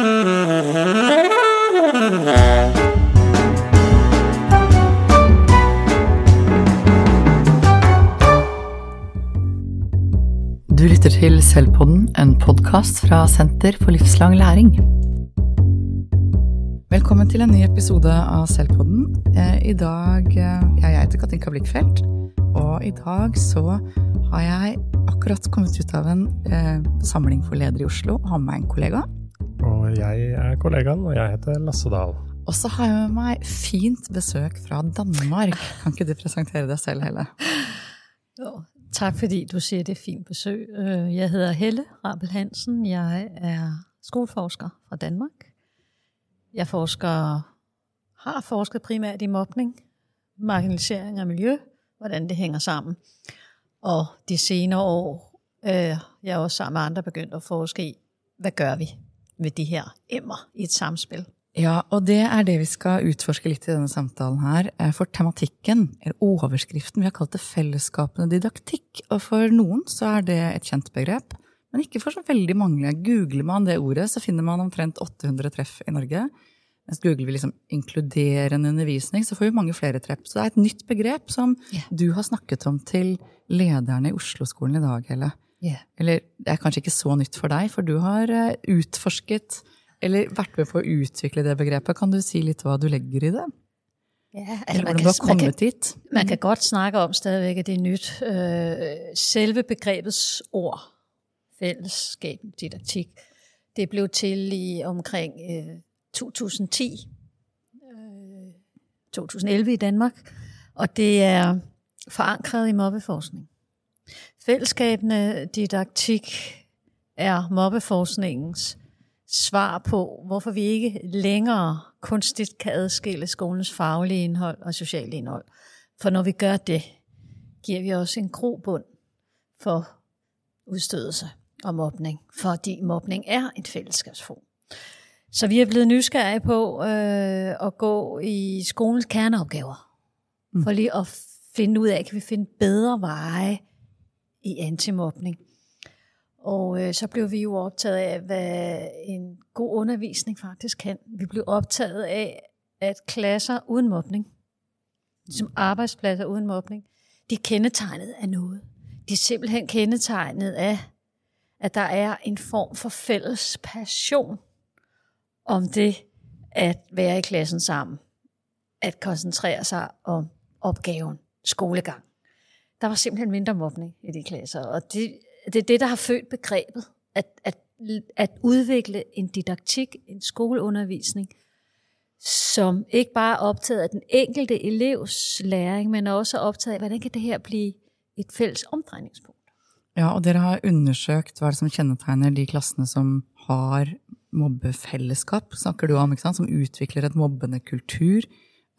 Du lytter til Selvpodden, en podkast fra Senter for livslang læring. Velkommen til en ny episode av Selvpodden. Eh, I dag eh, Jeg heter Katinka Blikkfeldt, og i dag så har jeg akkurat kommet ut av en eh, samling for ledere i Oslo og har med en kollega. Jeg er kollegaen, og jeg heter Lasse Dahl. Og så har jeg med meg fint besøk fra Danmark. Kan ikke du presentere deg selv, Helle? Jo, tak fordi du siger, det er fint besøg. Øh, Jeg hedder Helle Rabel Hansen. Jeg er skoleforsker fra Danmark. Jeg forsker, har forsket primært i mobning, marginalisering og miljø, hvordan det hænger sammen. Og de senere år, øh, jeg er også sammen med andre begyndt at forske i, hvad gør vi med de her emmer i et samspil. Ja, og det er det vi skal utforske litt i denne samtalen her. Eh, For tematikken, eller overskriften, vi har kalt det fellesskapende didaktikk. Og for noen så er det et kjent begrep, men ikke for så veldig mange. Googler man det ordet, så finner man omtrent 800 treff i Norge. Mens googler vi liksom inkluderende undervisning, så får vi mange flere treff. Så det er et nytt begrep som Ja. du har snakket om til lederne i Oslo-skolen i dag, Helle. Ja. Eller det er kanskje ikke så nytt for deg, for du har eh, utforsket eller vært med på å utvikle det begrepet. Kan du si litt hva du legger i det? Ja, Eller hvordan du har kommet dit? Man kan godt snakke om stadigvæk, at det er nyt. Øh, selve begrebets ord, fællesskab, didaktik, det blev til i omkring øh, 2010, øh, 2011 i Danmark, og det er forankret i mobbeforskning. Fællesskabende didaktik er mobbeforskningens svar på, hvorfor vi ikke længere kunstigt kan adskille skolens faglige indhold og sociale indhold. For når vi gør det, giver vi også en grobund for udstødelse og mobning, fordi mobning er et fællesskabsform. Så vi er blevet nysgerrige på øh, at gå i skolens kerneopgaver, mm. for lige at finde ud af, kan vi finde bedre veje i antimobning. Og øh, så blev vi jo optaget af, hvad en god undervisning faktisk kan. Vi blev optaget af, at klasser uden mobning, som arbejdspladser uden mobning, de er kendetegnet af noget. De er simpelthen kendetegnet af, at der er en form for fælles passion om det at være i klassen sammen. At koncentrere sig om opgaven, skolegang. Der var simpelthen mindre mobning i de klasser, og det, det er det, der har født begrebet, at, at, at udvikle en didaktik, en skoleundervisning, som ikke bare er optaget af den enkelte elevs læring, men også er optaget af, hvordan kan det her blive et fælles omdrejningspunkt. Ja, og dere har undersøgt, hvad det som kendetegner de klassene som har mobbefellesskap, snakker du om, ikke sant? som udvikler et mobbende kultur,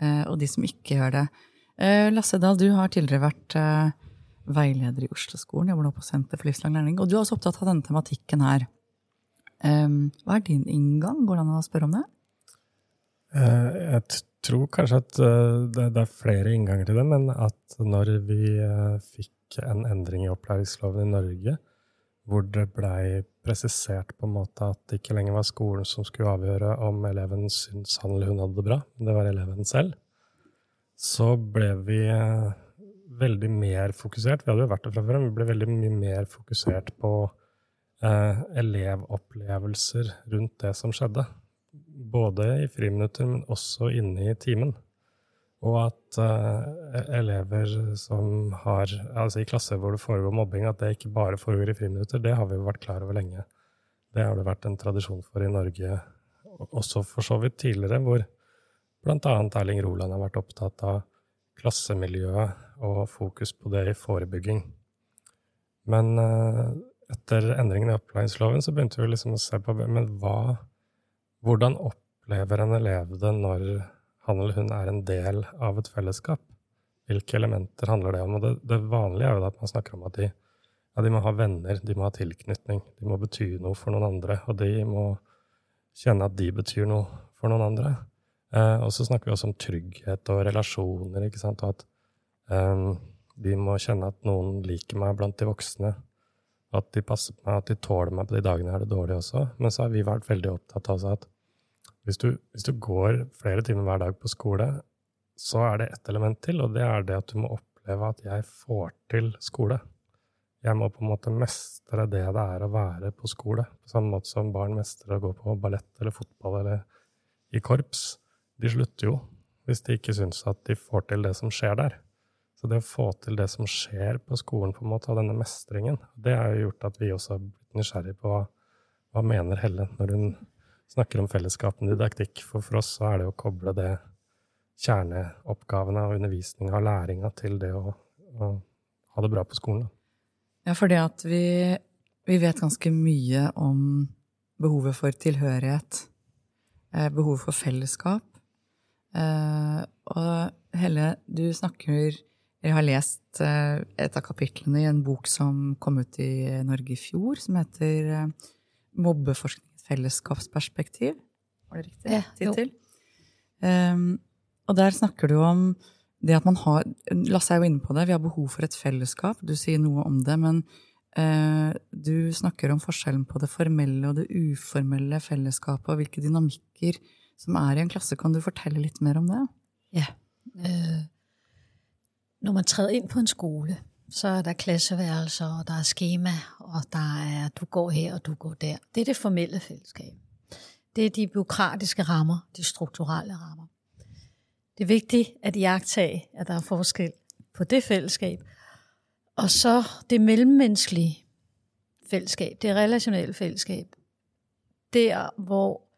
eh, og de som ikke gør det. Eh, Lasse Dahl, du har tidligere vært eh, veileder i Oslo-skolen, jobber nå på Senter for livslang læring, og du er også opptatt av denne tematikken her. Hva er din inngang? Går det an å spørre om det? Eh, Jeg tror kanskje at eh, det er flere innganger til det, men at når vi eh, fikk en endring i opplæringsloven i Norge, hvor det blei presisert på en måte at det ikke lenger var skolen som skulle avgjøre om eleven syntes han eller hun hadde det bra, det var eleven selv, så ble vi eh, veldig mer fokusert. Vi hadde jo vært der fra før, men vi ble veldig mye mer fokusert på eh, elevopplevelser rundt det som skjedde. Både i friminutter, men også inne i timen. Og at eh, elever som har Altså i klasser hvor det foregår mobbing, at det ikke bare foregår i friminutter, det har vi jo vært klar over lenge. Det har det vært en tradisjon for i Norge, også for så vidt tidligere, hvor bl.a. Erling Roland har vært opptatt av klassemiljøet og fokus på det i forebygging. Men eh, etter endringen i opplæringsloven så begynte vi liksom å se på men hva, hvordan opplever en elev det når han eller hun er en del av et fellesskap? Hvilke elementer handler det om? Og det, det vanlige er jo at man snakker om at de, ja, de må ha venner, de må ha tilknytning, de må bety noe for noen andre, og de må kjenne at de betyr noe for noen andre. Eh, og så snakker vi også om trygghet og relasjoner, ikke sant, og at eh, de må kjenne at noen liker meg blant de voksne. At de passer på meg, at de tåler meg på de dagene jeg har det dårlig også. Men så har vi vært veldig opptatt av at hvis du, hvis du går flere timer hver dag på skole, så er det ett element til, og det er det at du må oppleve at jeg får til skole. Jeg må på en måte mestre det det er å være på skole, på samme måte som barn mestrer å gå på ballett eller fotball eller i korps. De slutter jo hvis de ikke syns at de får til det som skjer der. Så det å få til det som skjer på skolen, på en måte, og denne mestringen, det har jo gjort at vi også har blitt nysgjerrig på hva, hva mener Helle når hun snakker om fellesskapen didaktikk. For for oss så er det å koble det kjerneoppgavene og undervisninga og læringa til det å, å, ha det bra på skolen. Ja, for det at vi, vi vet ganske mye om behovet for tilhørighet, eh, behovet for fellesskap. Eh, og Helle, du snakker jeg har lest eh, et av kapitlene i en bok som kom ut i Norge i fjor, som heter eh, Mobbeforskningens fellesskapsperspektiv. Var det riktig ja, tittel? Um, og der snakker du om det at man har Lasse er jo inne på det, vi har behov for et fellesskap. Du sier noe om det, men uh, du snakker om forskjellen på det formelle og det uformelle fellesskapet, og hvilke dynamikker som er i en klasse. Kan du fortælle lidt mere om det? Ja. Øh, når man træder ind på en skole, så er der klasseværelser, og der er skema, og der er, du går her, og du går der. Det er det formelle fællesskab. Det er de byråkratiske rammer, de strukturelle rammer. Det er vigtigt at iagtage, at der er forskel på det fællesskab, og så det mellemmenneskelige fællesskab, det relationelle fællesskab. Der, hvor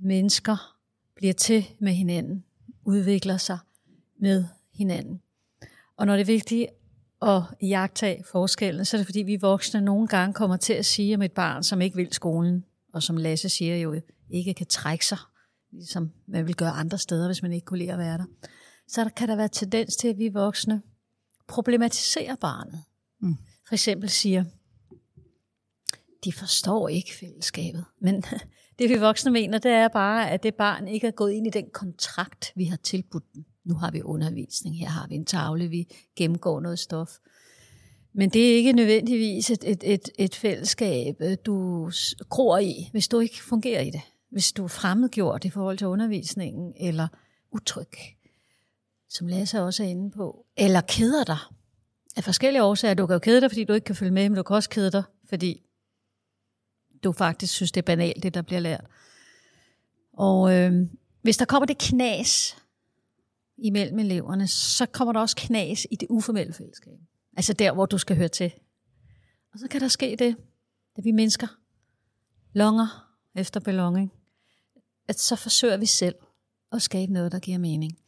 mennesker bliver til med hinanden, udvikler sig med hinanden. Og når det er vigtigt at jagtage forskellen, så er det fordi, vi voksne nogle gange kommer til at sige om et barn, som ikke vil skolen, og som Lasse siger jo ikke kan trække sig, ligesom man vil gøre andre steder, hvis man ikke kunne lide at være der. Så der kan der være tendens til, at vi voksne problematiserer barnet. Mm. For eksempel siger, de forstår ikke fællesskabet. Men det vi voksne mener, det er bare, at det barn ikke er gået ind i den kontrakt, vi har tilbudt dem nu har vi undervisning, her har vi en tavle, vi gennemgår noget stof. Men det er ikke nødvendigvis et, et, et, et fællesskab, øh, du gror i, hvis du ikke fungerer i det. Hvis du er fremmedgjort i forhold til undervisningen, eller utryg, som Lasse også er inde på, eller keder dig af forskellige årsager. Du kan jo kede dig, fordi du ikke kan følge med, men du kan også kede dig, fordi du faktisk synes, det er banalt, det der bliver lært. Og øh, hvis der kommer det knas, imellem eleverne, så kommer der også knas i det uformelle fællesskab. Altså der, hvor du skal høre til. Og så kan der ske det, at vi mennesker longer efter belonging, at så forsøger vi selv at skabe noget, der giver mening.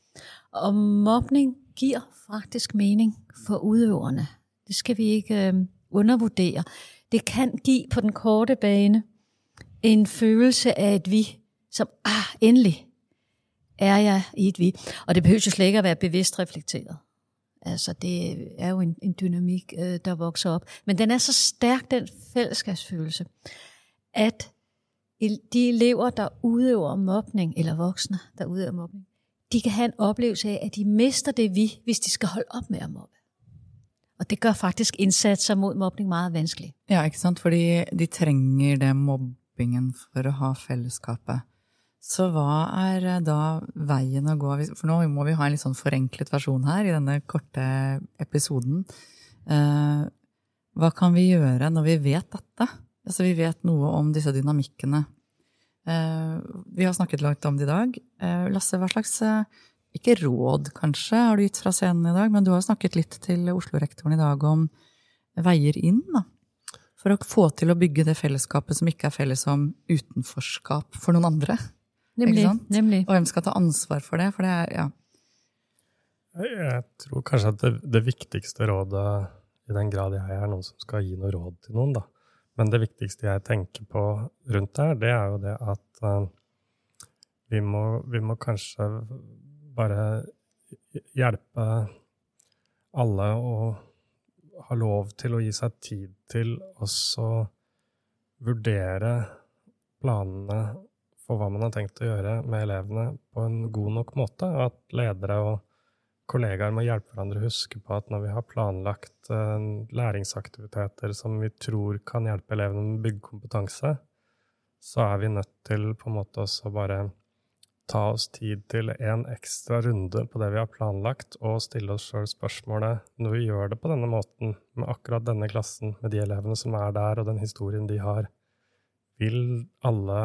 Og mobning giver faktisk mening for udøverne. Det skal vi ikke øh, undervurdere. Det kan give på den korte bane en følelse af et vi, som, ah, endelig, er jeg i et vi. Og det behøver jo slet ikke at være bevidst reflekteret. Altså, det er jo en, en dynamik, øh, der vokser op. Men den er så stærk, den fællesskabsfølelse, at de elever, der udøver mobning, eller voksne, der udøver mobning, de kan have en oplevelse af, at de mister det vi, hvis de skal holde op med at mobbe. Og det gør faktisk indsatser mod mobning meget vanskelig. Ja, ikke sant? Fordi de trenger det mobbingen for at ha fællesskabet. Så hvad er eh, da vejen at gå? For nu må vi ha en lidt sådan forenklet version her i denne korte episoden. Eh, hvad kan vi gøre, når vi vet dette? Altså vi vet noget om disse dynamikkerne. Eh, vi har snakket langt om det i dag. Eh, Lasse, hvad slags eh, ikke råd, kanskje, har du gitt fra scenen i dag, men du har snakket litt til Oslo-rektoren i dag om veier inn, da. For å få til å bygge det fellesskapet som ikke er felles om utenforskap for noen andre. Nemlig, nemlig. Og hvem skal ta ansvar for det? For det er, ja. Jeg tror kanskje at det, det, viktigste rådet, i den grad jeg er noen som skal gi noe råd til noen, da, men det viktigste jeg tenker på rundt her, det er jo det at uh, vi, må, vi må kanskje bare hjelpe alle å ha lov til å gi seg tid til også vurdere planene for hva man har tenkt å gjøre med elevene på en god nok måte. At ledere og kollegaer må hjelpe hverandre å huske på at når vi har planlagt eh, læringsaktiviteter som vi tror kan hjelpe elevene med å bygge kompetanse, så er vi nødt til på en måte også bare ta oss tid til en ekstra runde på det vi har planlagt, og stille oss sjøl spørsmålet når vi gjør det på denne måten, med akkurat denne klassen, med de elevene som er der, og den historien de har, vil alle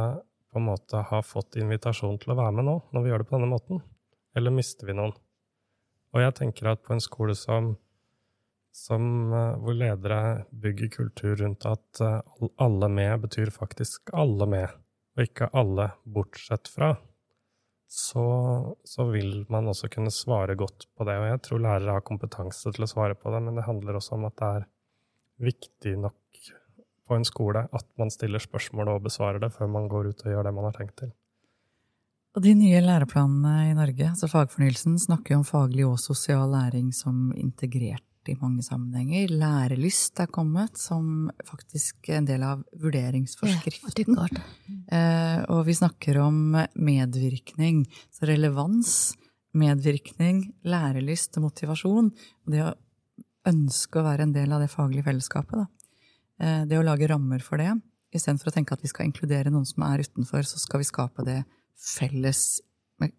på en måte ha fått invitasjon til å være med nå, når vi gjør det på denne måten? Eller mister vi noen? Og jeg tenker at på en skole som, som eh, hvor ledere bygger kultur rundt at eh, alle med betyr faktisk alle med, og ikke alle bortsett fra, så, så, vil man også kunne svare godt på det. Og jeg tror lærere har kompetanse til å svare på det, men det handler også om at det er viktig nok på en skole at man stiller spørsmål og besvarer det før man går ut og gjør det man har tenkt til. Og de nye læreplanene i Norge, altså fagfornyelsen, snakker jo om faglig og sosial læring som integrert i mange sammenhenger. Lærelyst er kommet som faktisk en del av vurderingsforskriften. Ja, eh, og vi snakker om medvirkning, så relevans, medvirkning, lærelyst og motivasjon. Og det å ønske å være en del av det faglige fellesskapet. Eh, det å lage rammer for det, istedenfor å tenke at vi skal inkludere noen som er utenfor, så skal vi skape det felles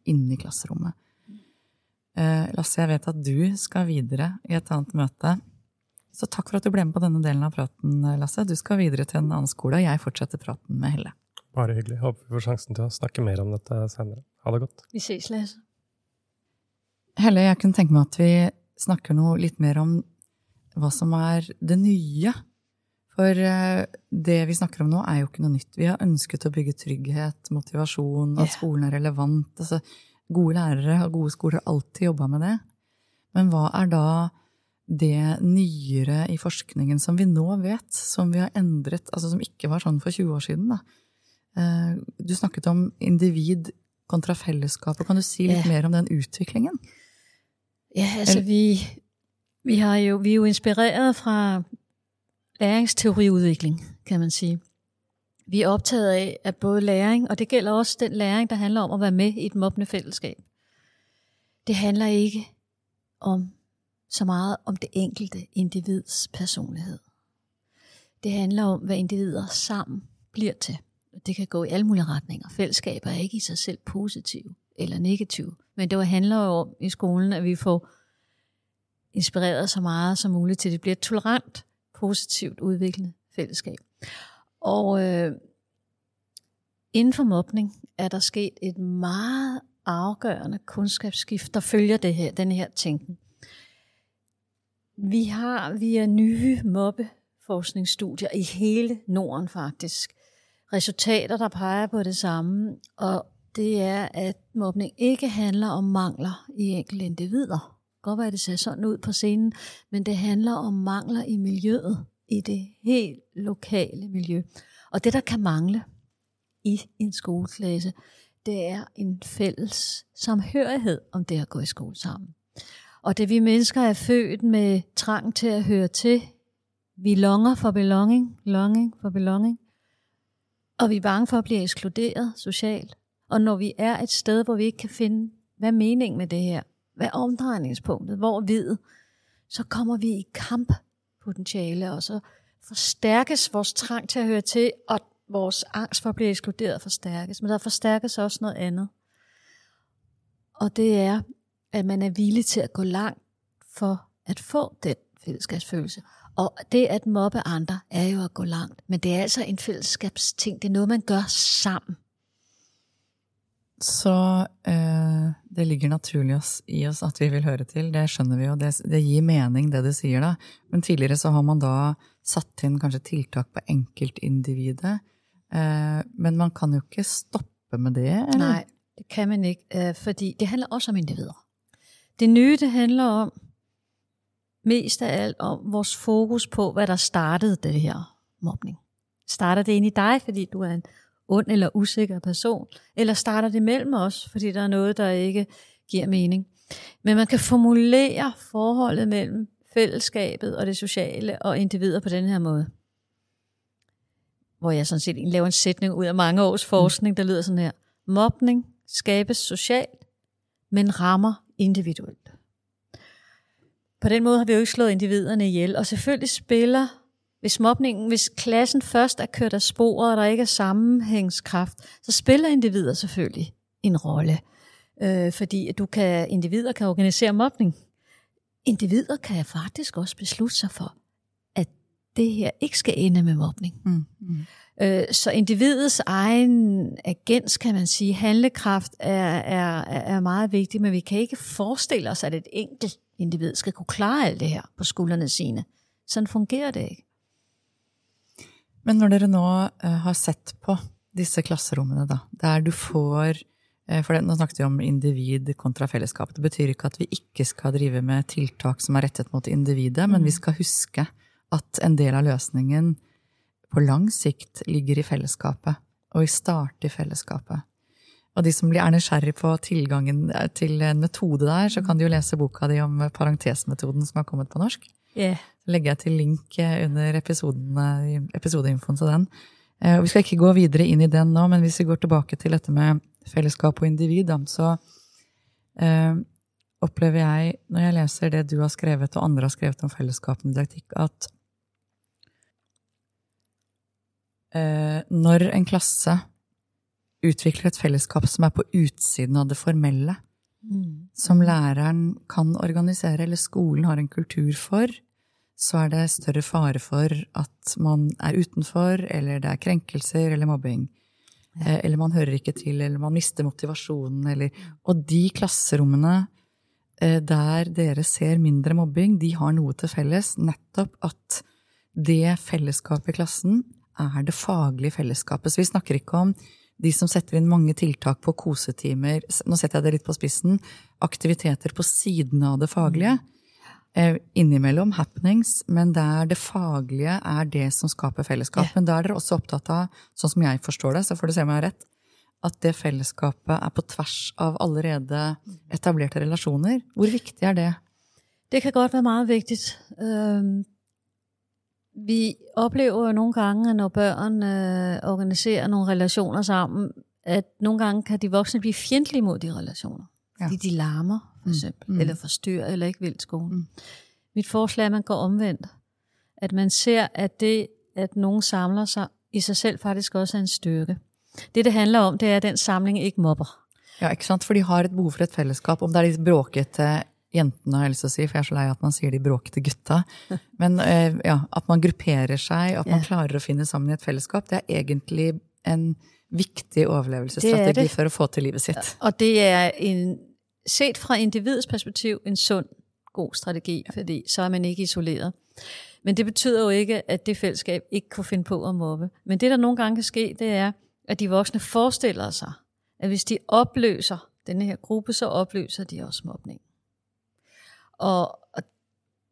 inni klasserommet. Eh, Lasse, jeg vet at du skal videre i et annet møte. Så takk for at du ble med på denne delen av praten, Lasse. Du skal videre til en annen skole, og jeg fortsetter praten med Helle. Bare hyggelig. Håper vi får sjansen til å snakke mer om dette senere. Ha det godt. Vi ses, Lasse. Helle, jeg kunne tenke meg at vi snakker noe litt mer om hva som er det nye for eh, det vi snakker om nå, er jo ikke noe nytt. Vi har ønsket å bygge trygghet, motivasjon, at skolen er relevant. Altså, gode lærere og gode skoler har alltid jobba med det. Men hva er da det nyere i forskningen som vi nå vet, som vi har endret, altså som ikke var sånn for 20 år siden? Da? Eh, du snakket om individ kontra fellesskapet. Kan du si litt ja. mer om den utviklingen? Ja, altså vi, vi, jo, vi er jo inspirert fra læringsteoriudvikling, kan man sige. Vi er optaget af, at både læring, og det gælder også den læring, der handler om at være med i et mobbende fællesskab. Det handler ikke om så meget om det enkelte individs personlighed. Det handler om, hvad individer sammen bliver til. Det kan gå i alle mulige retninger. Fællesskaber er ikke i sig selv positive eller negative, men det handler jo om i skolen, at vi får inspireret så meget som muligt til, at det bliver et tolerant positivt udviklende fællesskab. Og øh, inden for mobning er der sket et meget afgørende kundskabsskift, der følger det her, den her tænken. Vi har via nye mobbeforskningsstudier i hele Norden faktisk. Resultater, der peger på det samme, og det er, at mobning ikke handler om mangler i enkelte individer, godt være, at det ser sådan ud på scenen, men det handler om mangler i miljøet, i det helt lokale miljø. Og det, der kan mangle i en skoleklasse, det er en fælles samhørighed om det at gå i skole sammen. Og det vi mennesker er født med trang til at høre til. Vi longer for belonging, longing for belonging. Og vi er bange for at blive ekskluderet socialt. Og når vi er et sted, hvor vi ikke kan finde, hvad er meningen med det her? hvad er omdrejningspunktet, hvor ved, så kommer vi i kamp potentiale, og så forstærkes vores trang til at høre til, og vores angst for at blive ekskluderet forstærkes. Men der forstærkes også noget andet. Og det er, at man er villig til at gå langt for at få den fællesskabsfølelse. Og det at mobbe andre er jo at gå langt. Men det er altså en fællesskabsting. Det er noget, man gør sammen. Så eh, det ligger naturlig oss, i oss at vi vil høre til. Det skjønner vi jo. Det, det, gir mening, det du sier da. Men tidligere så har man da satt inn kanskje tiltak på enkeltindividet. Eh, men man kan jo ikke stoppe med det, eller? Nej, det kan man ikke, eh, fordi det handler også om individer. Det nye, det handler om mest af alt om vores fokus på, hvad der startede det her mobning. Starter det ind i dig, fordi du er en ond eller usikker person, eller starter det mellem os, fordi der er noget, der ikke giver mening. Men man kan formulere forholdet mellem fællesskabet og det sociale og individer på den her måde. Hvor jeg sådan set laver en sætning ud af mange års forskning, der lyder sådan her. Mobning skabes socialt, men rammer individuelt. på den måde har vi jo ikke slået individerne ihjel. Og selvfølgelig spiller, hvis mobningen, hvis klassen først er kørt af sporet, og der ikke er sammenhængskraft, så spiller individer selvfølgelig en rolle. Øh, fordi du kan, individer kan organisere mobning. Individer kan faktisk også beslutte sig for, at det her ikke skal ende med mobning. Mm, mm. Øh, så individets egen agens, kan man sige, handlekraft er, er, er meget vigtig, men vi kan ikke forestille os, at et enkelt individ skal kunne klare alt det her på skuldrene sine. Sådan fungerer det ikke. Men når dere nå uh, har sett på disse klasserommene, da, der du får uh, For det, nå snakket vi om individ kontra fellesskap. Det betyr ikke at vi ikke skal drive med tiltak som er rettet mot individet, men vi mm. skal huske at en del av løsningen på lang sikt ligger i fellesskapet, og i starte i fellesskapet. Og de som er nysgjerrig på tilgangen eh, til en metode der, så kan de jo lese boka di om parentesmetoden som har kommet på norsk. Yeah. Så legger jeg til link eh, under episodeinfoen til den. Eh, vi skal ikke gå videre inn i den nå, men hvis vi går tilbake til dette med fellesskap og individ, så uh, opplever jeg, når jeg leser det du har skrevet og andre har skrevet om fellesskap og didaktikk, at uh, når en klasse utvikler et fellesskap som er på utsiden av det formelle, mm. som læreren kan organisere, eller skolen har en kultur for, så er det større fare for at man er utenfor, eller det er krenkelser eller mobbing. Eh, eller man hører ikke til, eller man mister motivasjonen, eller Og de klasserommene eh, der dere ser mindre mobbing, de har noe til felles. Nettopp at det fellesskapet i klassen er det faglige fellesskapet. Så vi snakker ikke om de som setter inn mange tiltak på kosetimer, nå setter jeg det litt på spissen, aktiviteter på siden av det faglige. Eh, innimellom happenings, men der det faglige er det som skaper fellesskap. Men da er dere også opptatt av, sånn som jeg forstår det, så får du se om jeg har rett, at det fellesskapet er på tvers av allerede etablerte relasjoner. Hvor viktig er det? Det kan godt være meget vigtigt. vi oplever jo nogle gange, når børn øh, organiserer nogle relationer sammen, at nogle gange kan de voksne blive fjendtlige mod de relationer. Ja. Fordi de larmer, for mm. eksempel, mm. eller forstyrrer, eller ikke vil skolen. Mm. Mit forslag er, at man går omvendt. At man ser, at det, at nogen samler sig, i sig selv faktisk også er en styrke. Det, det handler om, det er, at den samling ikke mobber. Ja, ikke sant? For de har et behov for et fællesskab. Om det er litt bråkete jentene, har jeg lyst til å si, for jeg er så lei at man sier de bråkete gutta. Men uh, ja, at man grupperer seg, at man yeah. klarer å finne sammen i et fellesskap, det er egentlig en viktig overlevelsesstrategi det det. for å få til livet sitt. Og det er en, set fra individets perspektiv en sund, god strategi, fordi så er man ikke isoleret. Men det betyder jo ikke, at det fællesskab ikke kunne finde på at mobbe. Men det, der nogle gange kan ske, det er, at de voksne forestiller sig, at hvis de opløser denne her gruppe, så opløser de også mobning. Og, og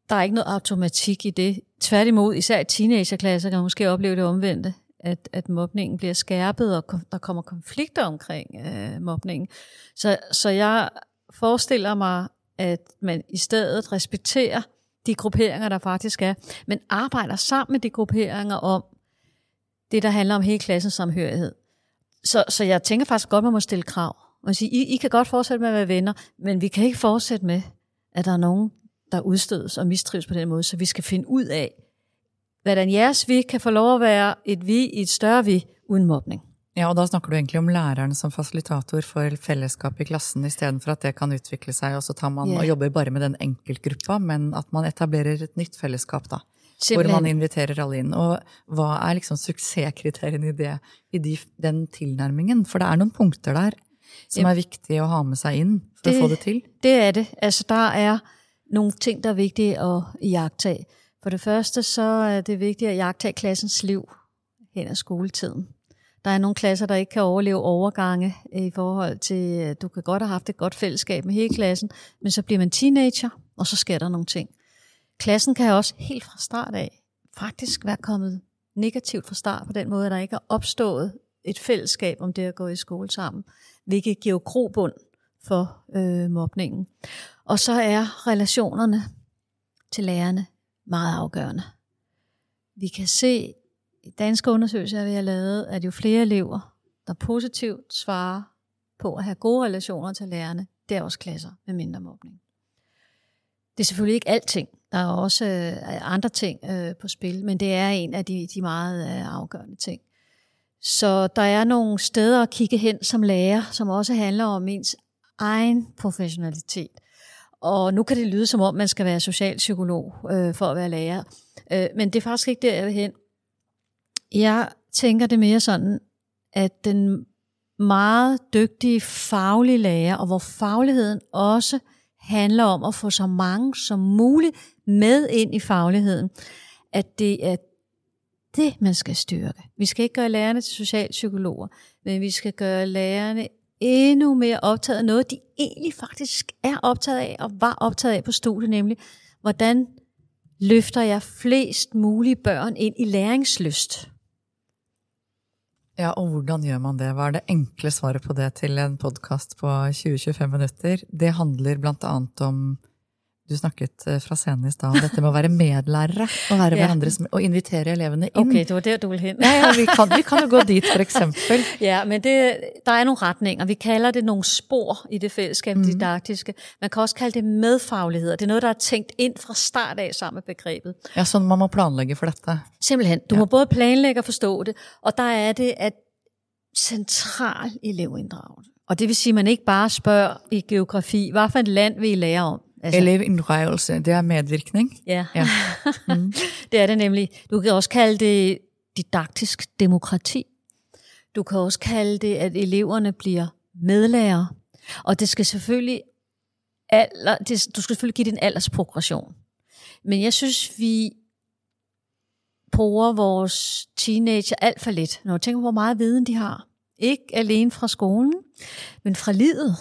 der er ikke noget automatik i det. Tværtimod, især i teenagerklasser kan man måske opleve det omvendte, at, at mobningen bliver skærpet, og der kommer konflikter omkring øh, mobningen. Så, så jeg forestiller mig, at man i stedet respekterer de grupperinger, der faktisk er, men arbejder sammen med de grupperinger om det, der handler om hele klassens samhørighed. Så, så jeg tænker faktisk godt, man må stille krav. Man siger, I, I kan godt fortsætte med at være venner, men vi kan ikke fortsætte med, at der er nogen, der udstødes og mistrives på den måde, så vi skal finde ud af, hvordan jeres vi kan få lov at være et vi i et større vi uden mobning. Ja, og da snakker du egentlig om læreren som facilitator for fellesskap i klassen, i stedet for at det kan utvikle seg, og så tar man yeah. og jobber bare med den enkeltgruppa, men at man etablerer et nytt fellesskap, da. Simpelthen. Hvor man inviterer alle inn. Og hva er liksom suksesskriteriene i, det, i de, den tilnærmingen? For det er noen punkter der som er viktige å ha med seg inn for det, å få det til. Det er det. Altså, der er nogle ting, der er vigtige at iagtage. For det første så er det vigtigt at jagtage klassens liv hen ad skoletiden. Der er nogle klasser, der ikke kan overleve overgange i forhold til, du kan godt have haft et godt fællesskab med hele klassen, men så bliver man teenager, og så sker der nogle ting. Klassen kan også helt fra start af faktisk være kommet negativt fra start på den måde, at der ikke er opstået et fællesskab om det at gå i skole sammen, hvilket giver grobund for øh, mobningen. Og så er relationerne til lærerne meget afgørende. Vi kan se i danske undersøgelser, vi har lavet, at jo flere elever, der positivt svarer på at have gode relationer til lærerne, det er også klasser med mindre mobning. Det er selvfølgelig ikke alting. Der er også øh, andre ting øh, på spil, men det er en af de, de meget øh, afgørende ting. Så der er nogle steder at kigge hen som lærer, som også handler om ens egen professionalitet. Og nu kan det lyde som om, man skal være socialpsykolog øh, for at være lærer. Øh, men det er faktisk ikke der, jeg vil hen. Jeg tænker det mere sådan, at den meget dygtige faglige lærer, og hvor fagligheden også handler om at få så mange som muligt med ind i fagligheden, at det er det, man skal styrke. Vi skal ikke gøre lærerne til socialpsykologer, men vi skal gøre lærerne endnu mere optaget af noget, de egentlig faktisk er optaget af, og var optaget af på studiet, nemlig, hvordan løfter jeg flest mulige børn ind i læringslyst. Ja, og hvordan gjør man det? Hva er det enkle svaret på det til en podcast på 20-25 minutter? Det handler blant annet om du snakket eh, fra scenen i stad om dette med å være medlærere og være Ja. hverandres, og invitere elevene inn. Okay, det var der, du ville hen. Ja, ja, vi, kan, vi kan jo gå dit, for eksempel. Ja, men det, der er nogle retninger. Vi kalder det nogle spor i det fællesskab, mm. didaktiske. Man kan også kalde det medfagligheder. Det er noget, der er tænkt ind fra start af sammen med begrebet. Ja, sånn man må planlegge for dette. Simpelthen. Du Ja. må både planlægge og forstå det, og der er det at central elevinddragelse. Og det vil sige, at man ikke bare spørger i geografi, hvad for et land vil I lære om? Altså, Elevinddragelse, det er medvirkning. Ja, Ja. mm. det er det nemlig. Du kan også kalde det didaktisk demokrati. Du kan også kalde det, at eleverne bliver medlærere. Og det skal selvfølgelig alder, det, du skal selvfølgelig give en aldersprogression. Men jeg synes, vi bruger vores teenager alt for lidt, når du tænker på, hvor meget viden de har. Ikke alene fra skolen, men fra livet.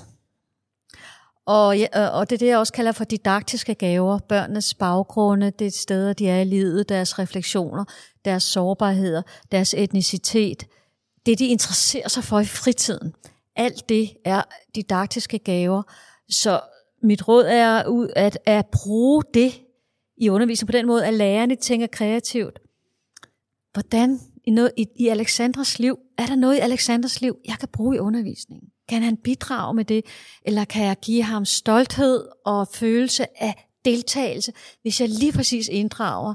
Og, og det er det, jeg også kalder for didaktiske gaver. Børnenes baggrunde, det steder, de er i livet, deres refleksioner, deres sårbarheder, deres etnicitet. Det, de interesserer sig for i fritiden. Alt det er didaktiske gaver. Så mit råd er at, at bruge det i undervisningen på den måde, at lærerne tænker kreativt. Hvordan i, noget, i, i Alexandras liv, er der noget i Alexandras liv, jeg kan bruge i undervisningen? Kan han bidrage med det? Eller kan jeg give ham stolthed og følelse af deltagelse, hvis jeg lige præcis inddrager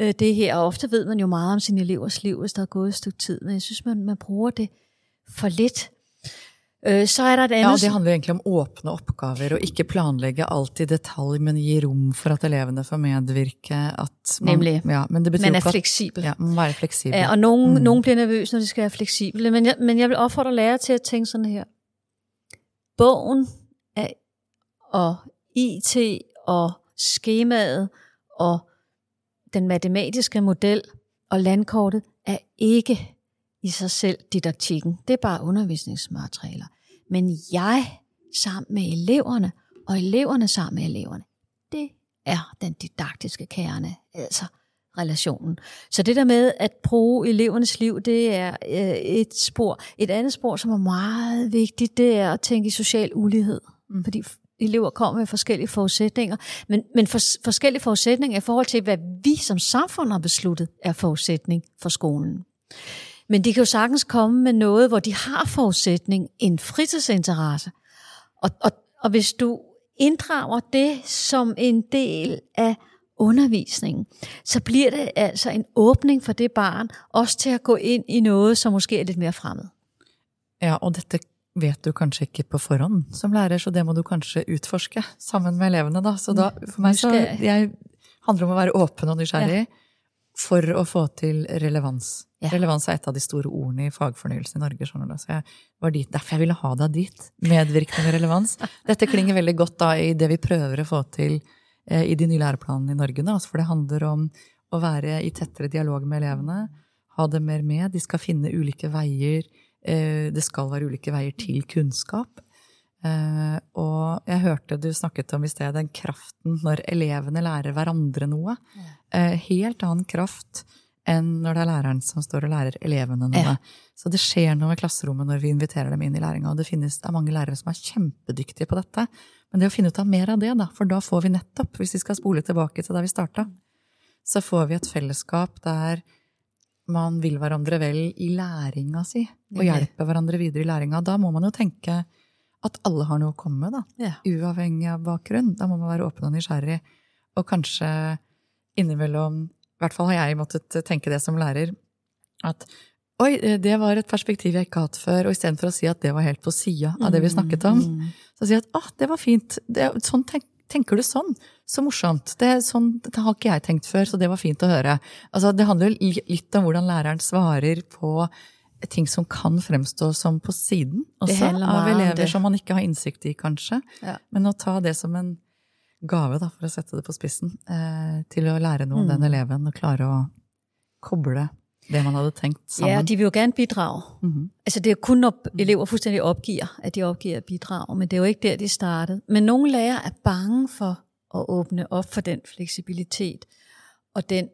øh, det her? Og ofte ved man jo meget om sine elevers liv, hvis der er gået et stykke tid, men jeg synes, man, man bruger det for lidt. Øh, så er der et andet... Ja, det handler egentlig om åpne oppgaver, og ikke planlegge alt i detalj, men gi rom for at elevene får medvirke. At man, Nemlig. Ja, men det betyr man er at fleksibel. ja, man være fleksibel. Ja, og nogen, mm. nogen bliver nervøse, når de skal være fleksible. Men jeg, men jeg vil opfordre lærere til at tænke sådan her. Bogen af, og IT og skemaet og den matematiske model og landkortet er ikke i sig selv didaktikken. Det er bare undervisningsmaterialer. Men jeg sammen med eleverne, og eleverne sammen med eleverne, det er den didaktiske kerne, altså relationen. Så det der med at bruge elevernes liv, det er øh, et spor. Et andet spor, som er meget vigtigt, det er at tænke i social ulighed. Mm. Fordi elever kommer med forskellige forudsætninger, men, men for, forskellige forudsætninger i forhold til, hvad vi som samfund har besluttet er forudsætning for skolen. Men de kan jo sagtens komme med noget, hvor de har forudsætning, en fritidsinteresse. Og, og, og hvis du inddrager det som en del af undervisningen, så bliver det altså en åbning for det barn, også til at gå ind i noget, som måske er lidt mere fremmed. Ja, og dette vet du kanskje ikke på forhånd som lærer, så det må du kanskje utforske sammen med elevene. Da. Så da, for meg så jeg handler om å være åpen og nysgjerrig for å få til relevans. Ja. Relevans er et av de store ordene i fagfornyelsen i Norge. skjønner du. Så jeg var dit, Derfor jeg ville ha deg dit. Medvirkning og relevans. Dette klinger veldig godt da i det vi prøver å få til i de nye læreplanene i Norge. Da. Altså, For det handler om å være i tettere dialog med elevene, ha dem mer med. De skal finne ulike veier. Eh, det skal være ulike veier til kunnskap. Eh, og jeg hørte du snakket om i sted den kraften når elevene lærer hverandre noe. Eh, helt annen kraft enn når det er læreren som står og lærer elevene noe. Ja. Så det skjer noe i klasserommet når vi inviterer dem inn i læringa. Og det finnes det er mange lærere som er kjempedyktige på dette. Men det å finne ut av mer av det, da, for da får vi nettopp, hvis vi skal spole tilbake til da vi starta, så får vi et fellesskap der man vil hverandre vel i læringa si, og hjelper hverandre videre i læringa. Da må man jo tenke at alle har noe å komme med, da. Ja. Uavhengig av bakgrunn. Da må man være åpen og nysgjerrig. Og kanskje innimellom I hvert fall har jeg måttet tenke det som lærer. At oi, det var et perspektiv jeg ikke har hatt før. Og istedenfor å si at det var helt på sida av det vi snakket om, mm. så si at ah, det var fint. Det, sånn tenk, tenker du sånn? Så morsomt. Det, sånn, det, har ikke jeg tenkt før, så det var fint å høre. Altså, det handler litt om hvordan læreren svarer på ting som kan fremstå som på siden også, av elever som man ikke har innsikt i, kanskje. Ja. Men å ta det som en gave, da, for å sette det på spissen, eh, til å lære noe om mm. den eleven og klare å koble det man hadde tenkt sammen. Ja, de vil jo gerne bidrage. Mm -hmm. Altså, det er kun når elever fuldstændig opgiver, at de opgiver at bidrage, men det er jo ikke der, de startede. Men nogle lærere er bange for at åbne op for den fleksibilitet og den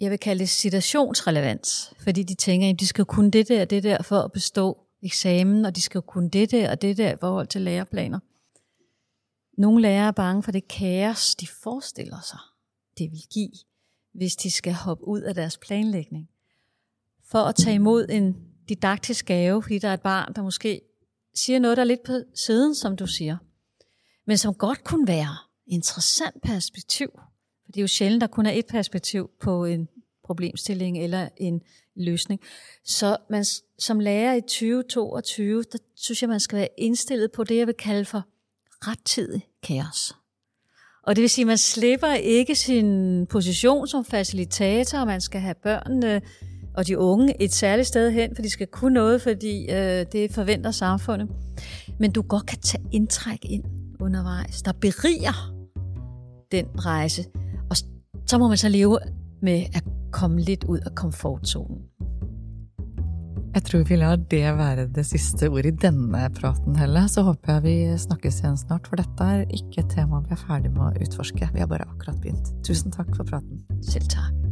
jeg vil kalde det situationsrelevans, fordi de tænker, at de skal kunne det der og det der for at bestå eksamen, og de skal kunne det der og det der i forhold til læreplaner. Nogle lærere er bange for det kaos, de forestiller sig, det vil give, hvis de skal hoppe ud af deres planlægning. For at tage imod en didaktisk gave, fordi der er et barn, der måske siger noget, der er lidt på siden, som du siger, men som godt kunne være interessant perspektiv. For det er jo sjældent, der kun er et perspektiv på en problemstilling eller en løsning. Så man, som lærer i 2022, der synes jeg, man skal være indstillet på det, jeg vil kalde for rettidig kaos. Og det vil sige, at man slipper ikke sin position som facilitator, og man skal have børnene og de unge et særligt sted hen, for de skal kunne noget, fordi øh, det forventer samfundet. Men du godt kan tage indtræk ind undervejs, der beriger den rejse. Og så må man så leve med at komme lidt ud af komfortzonen. Jeg tror vi lar det være det siste ordet i denne praten, Helle. Så håper jeg vi snakkes igjen snart, for dette er ikke et tema vi er ferdig med å utforske. Vi har bare akkurat begynt. Tusen takk for praten. Selv takk.